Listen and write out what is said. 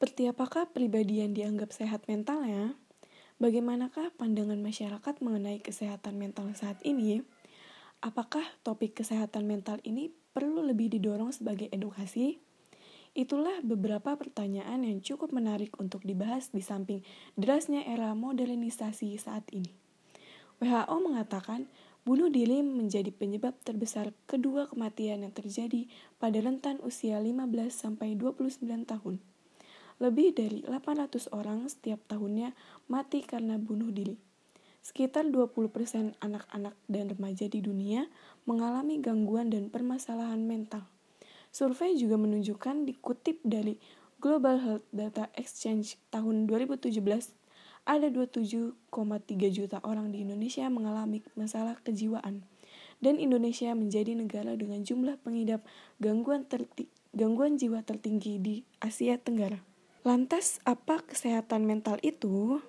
Seperti apakah pribadi yang dianggap sehat mentalnya? Bagaimanakah pandangan masyarakat mengenai kesehatan mental saat ini? Apakah topik kesehatan mental ini perlu lebih didorong sebagai edukasi? Itulah beberapa pertanyaan yang cukup menarik untuk dibahas di samping derasnya era modernisasi saat ini. WHO mengatakan bunuh diri menjadi penyebab terbesar kedua kematian yang terjadi pada rentan usia 15 sampai 29 tahun. Lebih dari 800 orang setiap tahunnya mati karena bunuh diri. Sekitar 20% anak-anak dan remaja di dunia mengalami gangguan dan permasalahan mental. Survei juga menunjukkan dikutip dari Global Health Data Exchange tahun 2017 ada 27,3 juta orang di Indonesia mengalami masalah kejiwaan. Dan Indonesia menjadi negara dengan jumlah pengidap gangguan, gangguan jiwa tertinggi di Asia Tenggara. Lantas, apa kesehatan mental itu?